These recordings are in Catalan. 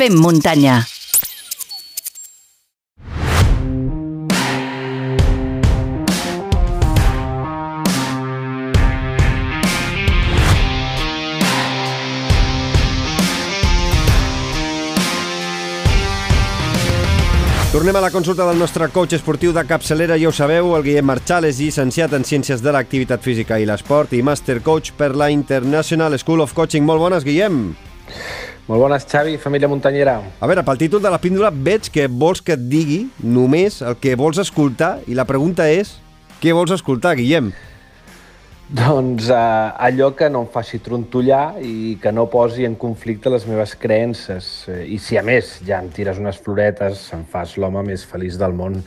Fem muntanya. Tornem a la consulta del nostre coach esportiu de capçalera, ja ho sabeu, el Guillem Marchal és llicenciat en Ciències de l'Activitat Física i l'Esport i Master Coach per la International School of Coaching. Molt bones, Guillem! Molt bones, Xavi, família muntanyera. A veure, pel títol de la píndola veig que vols que et digui només el que vols escoltar i la pregunta és què vols escoltar, Guillem? Doncs eh, allò que no em faci trontollar i que no posi en conflicte les meves creences. Eh, I si a més ja em tires unes floretes, em fas l'home més feliç del món.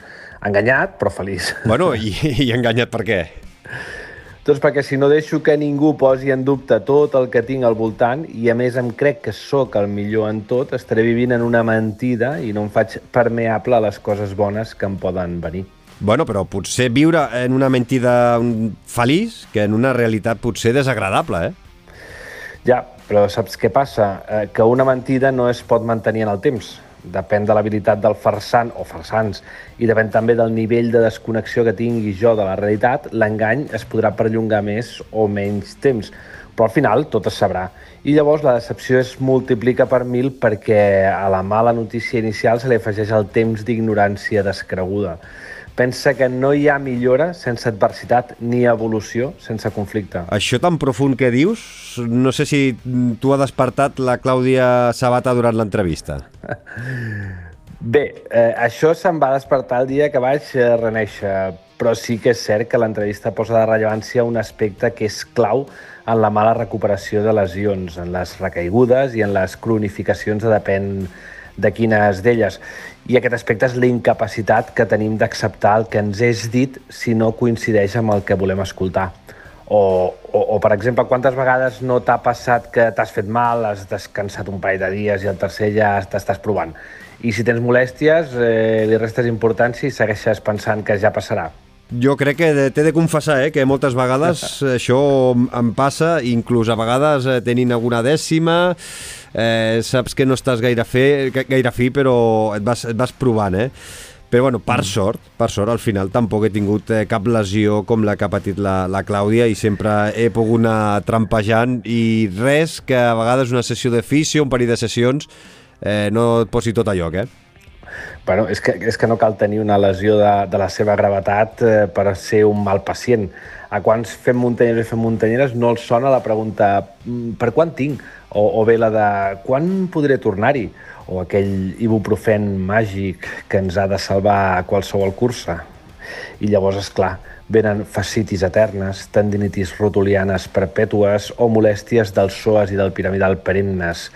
Enganyat, però feliç. Bueno, i, i enganyat per què? Doncs perquè si no deixo que ningú posi en dubte tot el que tinc al voltant i a més em crec que sóc el millor en tot, estaré vivint en una mentida i no em faig permeable a les coses bones que em poden venir. Bueno, però potser viure en una mentida feliç que en una realitat potser desagradable, eh? Ja, però saps què passa? Eh, que una mentida no es pot mantenir en el temps. Depèn de l'habilitat del farsant o farsants i depèn també del nivell de desconnexió que tingui jo de la realitat, l'engany es podrà perllongar més o menys temps. Però al final tot es sabrà. I llavors la decepció es multiplica per mil perquè a la mala notícia inicial se li afegeix el temps d'ignorància descreguda pensa que no hi ha millora sense adversitat ni evolució sense conflicte. Això tan profund que dius, no sé si tu ha despertat la Clàudia Sabata durant l'entrevista. Bé, eh, això se'n va despertar el dia que vaig eh, reneixer, però sí que és cert que l'entrevista posa de rellevància un aspecte que és clau en la mala recuperació de lesions, en les recaigudes i en les cronificacions de depèn de quines d'elles. I aquest aspecte és la incapacitat que tenim d'acceptar el que ens és dit si no coincideix amb el que volem escoltar. O, o, o per exemple, quantes vegades no t'ha passat que t'has fet mal, has descansat un parell de dies i el tercer ja t'estàs provant. I si tens molèsties, eh, li restes importància i segueixes pensant que ja passarà. Jo crec que t'he de confessar eh, que moltes vegades això em passa, inclús a vegades eh, tenint alguna dècima, eh, saps que no estàs gaire, fe, gaire fi, però et vas, et vas provant, eh? Però, bueno, per mm. sort, per sort, al final tampoc he tingut eh, cap lesió com la que ha patit la, la Clàudia i sempre he pogut anar trampejant i res que a vegades una sessió de fisio, un parell de sessions, eh, no et posi tot a lloc, eh? Bueno, és que, és que no cal tenir una lesió de, de la seva gravetat eh, per ser un mal pacient. A quants fem muntanyers i fem muntanyeres no els sona la pregunta mm, per quan tinc? O, o bé la de quan podré tornar-hi? O aquell ibuprofen màgic que ens ha de salvar a qualsevol cursa. I llavors, és clar, venen fascitis eternes, tendinitis rotulianes perpètues o molèsties del psoas i del piramidal perennes.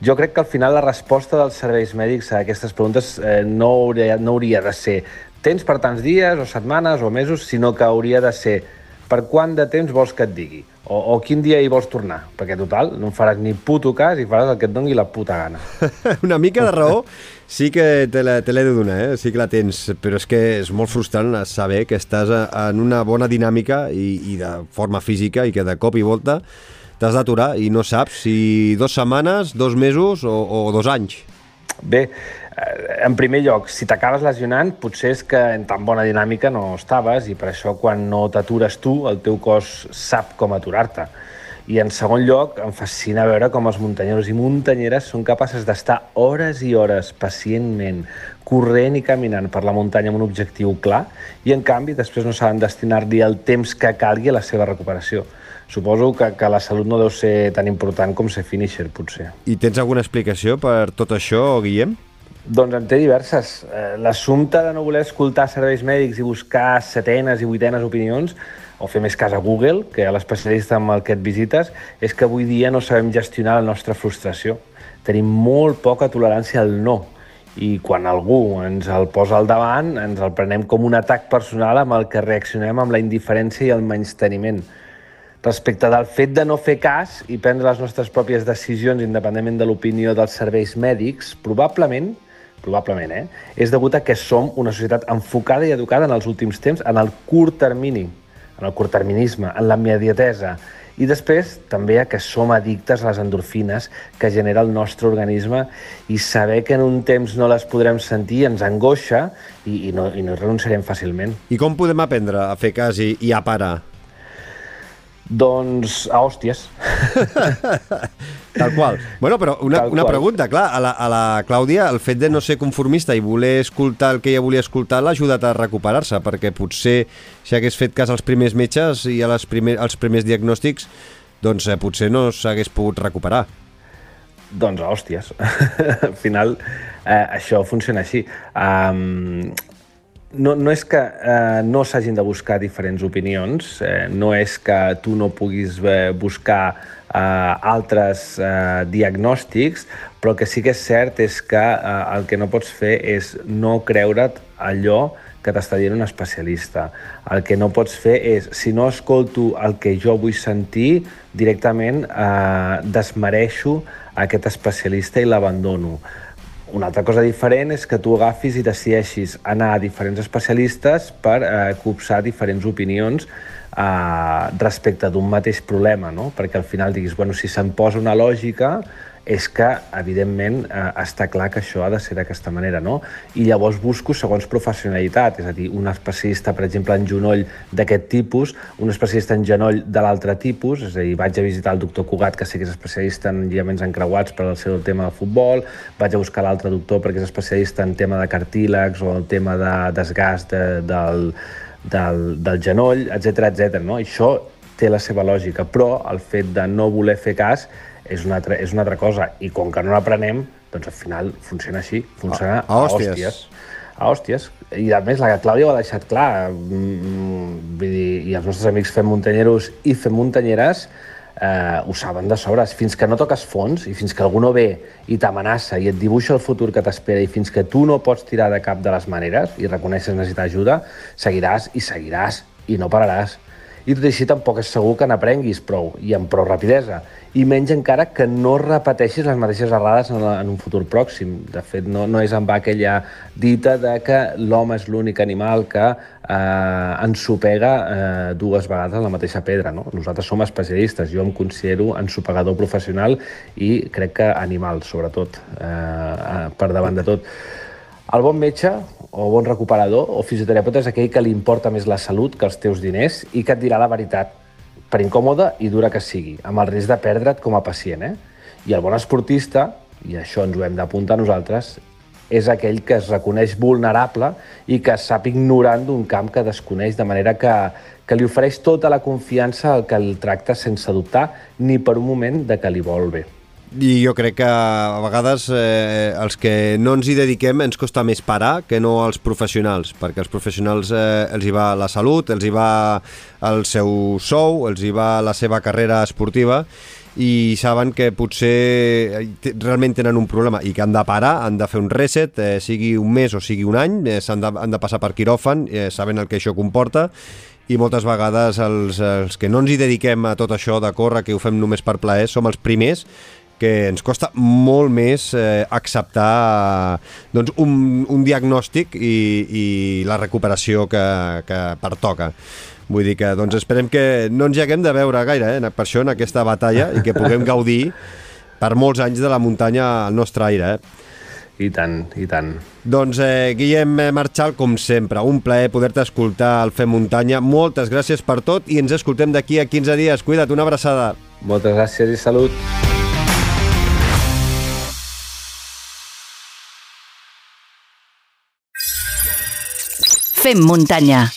Jo crec que al final la resposta dels serveis mèdics a aquestes preguntes eh, no, hauria, no hauria de ser tens per tants dies o setmanes o mesos, sinó que hauria de ser per quant de temps vols que et digui? O, o quin dia hi vols tornar? Perquè, total, no em faràs ni puto cas i faràs el que et doni la puta gana. Una mica de raó sí que te l'he de donar, eh? sí que la tens, però és que és molt frustrant saber que estàs en una bona dinàmica i, i de forma física i que de cop i volta t'has d'aturar i no saps si dues setmanes, dos mesos o, o dos anys. Bé, Eh, en primer lloc, si t'acabes lesionant, potser és que en tan bona dinàmica no estaves i per això quan no t'atures tu, el teu cos sap com aturar-te. I en segon lloc, em fascina veure com els muntanyeros i muntanyeres són capaces d'estar hores i hores pacientment corrent i caminant per la muntanya amb un objectiu clar i, en canvi, després no saben destinar-li el temps que calgui a la seva recuperació. Suposo que, que la salut no deu ser tan important com ser finisher, potser. I tens alguna explicació per tot això, Guillem? Doncs en té diverses. Eh, l'assumpte de no voler escoltar serveis mèdics i buscar setenes i vuitenes opinions o fer més cas a Google, que a l'especialista amb el que et visites, és que avui dia no sabem gestionar la nostra frustració. Tenim molt poca tolerància al no i quan algú ens el posa al davant ens el prenem com un atac personal amb el que reaccionem amb la indiferència i el menysteniment. Respecte del fet de no fer cas i prendre les nostres pròpies decisions independentment de l'opinió dels serveis mèdics, probablement probablement, eh? és degut a que som una societat enfocada i educada en els últims temps en el curt termini, en el curtterminisme, en la immediatesa, I després també a que som addictes a les endorfines que genera el nostre organisme i saber que en un temps no les podrem sentir ens angoixa i, i, no, i no renunciarem fàcilment. I com podem aprendre a fer cas i, i a parar? Doncs a hòsties. Tal qual. Bueno, però una, una pregunta, clar, a la, a la Clàudia el fet de no ser conformista i voler escoltar el que ella volia escoltar l'ha ajudat a recuperar-se, perquè potser si hagués fet cas als primers metges i a les primer, als primers diagnòstics, doncs eh, potser no s'hagués pogut recuperar. Doncs hòsties. Al final, eh, això funciona així. Um, no, no és que eh, no s'hagin de buscar diferents opinions, eh, no és que tu no puguis eh, buscar eh, altres eh, diagnòstics, però que sí que és cert és que eh, el que no pots fer és no creure't allò que t'està dient un especialista. El que no pots fer és, si no escolto el que jo vull sentir, directament eh, desmereixo aquest especialista i l'abandono. Una altra cosa diferent és que tu agafis i decideixis anar a diferents especialistes per eh, copsar diferents opinions eh, respecte d'un mateix problema, no? perquè al final diguis, bueno, si se'n posa una lògica, és que, evidentment, eh, està clar que això ha de ser d'aquesta manera, no? I llavors busco segons professionalitat, és a dir, un especialista, per exemple, en genoll d'aquest tipus, un especialista en genoll de l'altre tipus, és a dir, vaig a visitar el doctor Cugat, que sí que és especialista en lligaments encreuats per al seu tema de futbol, vaig a buscar l'altre doctor perquè és especialista en tema de cartílegs o el tema de desgast de, del, del, del genoll, etc etc. no? això té la seva lògica, però el fet de no voler fer cas és una, altra, és una altra cosa. I com que no l'aprenem, doncs al final funciona així, funciona a, a, hòsties. a hòsties. A hòsties. I a més, la Clàudia ho ha deixat clar. Mm, vull dir, i els nostres amics fem muntanyeros i fem muntanyeres eh, ho saben de sobres. Fins que no toques fons i fins que algú no ve i t'amenaça i et dibuixa el futur que t'espera i fins que tu no pots tirar de cap de les maneres i reconeixes necessitar ajuda, seguiràs i seguiràs i no pararàs i tot així tampoc és segur que n'aprenguis prou i amb prou rapidesa i menys encara que no repeteixis les mateixes errades en, en un futur pròxim. De fet, no, no és amb aquella dita de que l'home és l'únic animal que eh, ensopega eh, dues vegades la mateixa pedra. No? Nosaltres som especialistes, jo em considero ensopegador professional i crec que animal, sobretot, eh, per davant de tot. El bon metge o bon recuperador o fisioterapeuta és aquell que li importa més la salut que els teus diners i que et dirà la veritat, per incòmoda i dura que sigui, amb el risc de perdre't com a pacient. Eh? I el bon esportista, i això ens ho hem d'apuntar nosaltres, és aquell que es reconeix vulnerable i que sap ignorant d'un camp que desconeix, de manera que, que li ofereix tota la confiança al que el tracta sense dubtar ni per un moment de que li vol bé. I jo crec que a vegades eh, els que no ens hi dediquem ens costa més parar que no els professionals, perquè els professionals eh, els hi va la salut, els hi va el seu sou, els hi va la seva carrera esportiva i saben que potser eh, realment tenen un problema i que han de parar, han de fer un reset, eh, sigui un mes o sigui un any, eh, han, de, han de passar per quiròfan, eh, saben el que això comporta i moltes vegades els, els que no ens hi dediquem a tot això de córrer, que ho fem només per plaer, som els primers que ens costa molt més eh, acceptar doncs, un, un diagnòstic i, i la recuperació que, que pertoca. Vull dir que doncs, esperem que no ens hi haguem de veure gaire eh, per això en aquesta batalla i que puguem gaudir per molts anys de la muntanya al nostre aire. Eh? I tant, i tant. Doncs eh, Guillem Marchal, com sempre, un plaer poder-te escoltar al Fem Muntanya. Moltes gràcies per tot i ens escoltem d'aquí a 15 dies. Cuida't, una abraçada. Moltes gràcies i salut. Fem muntanya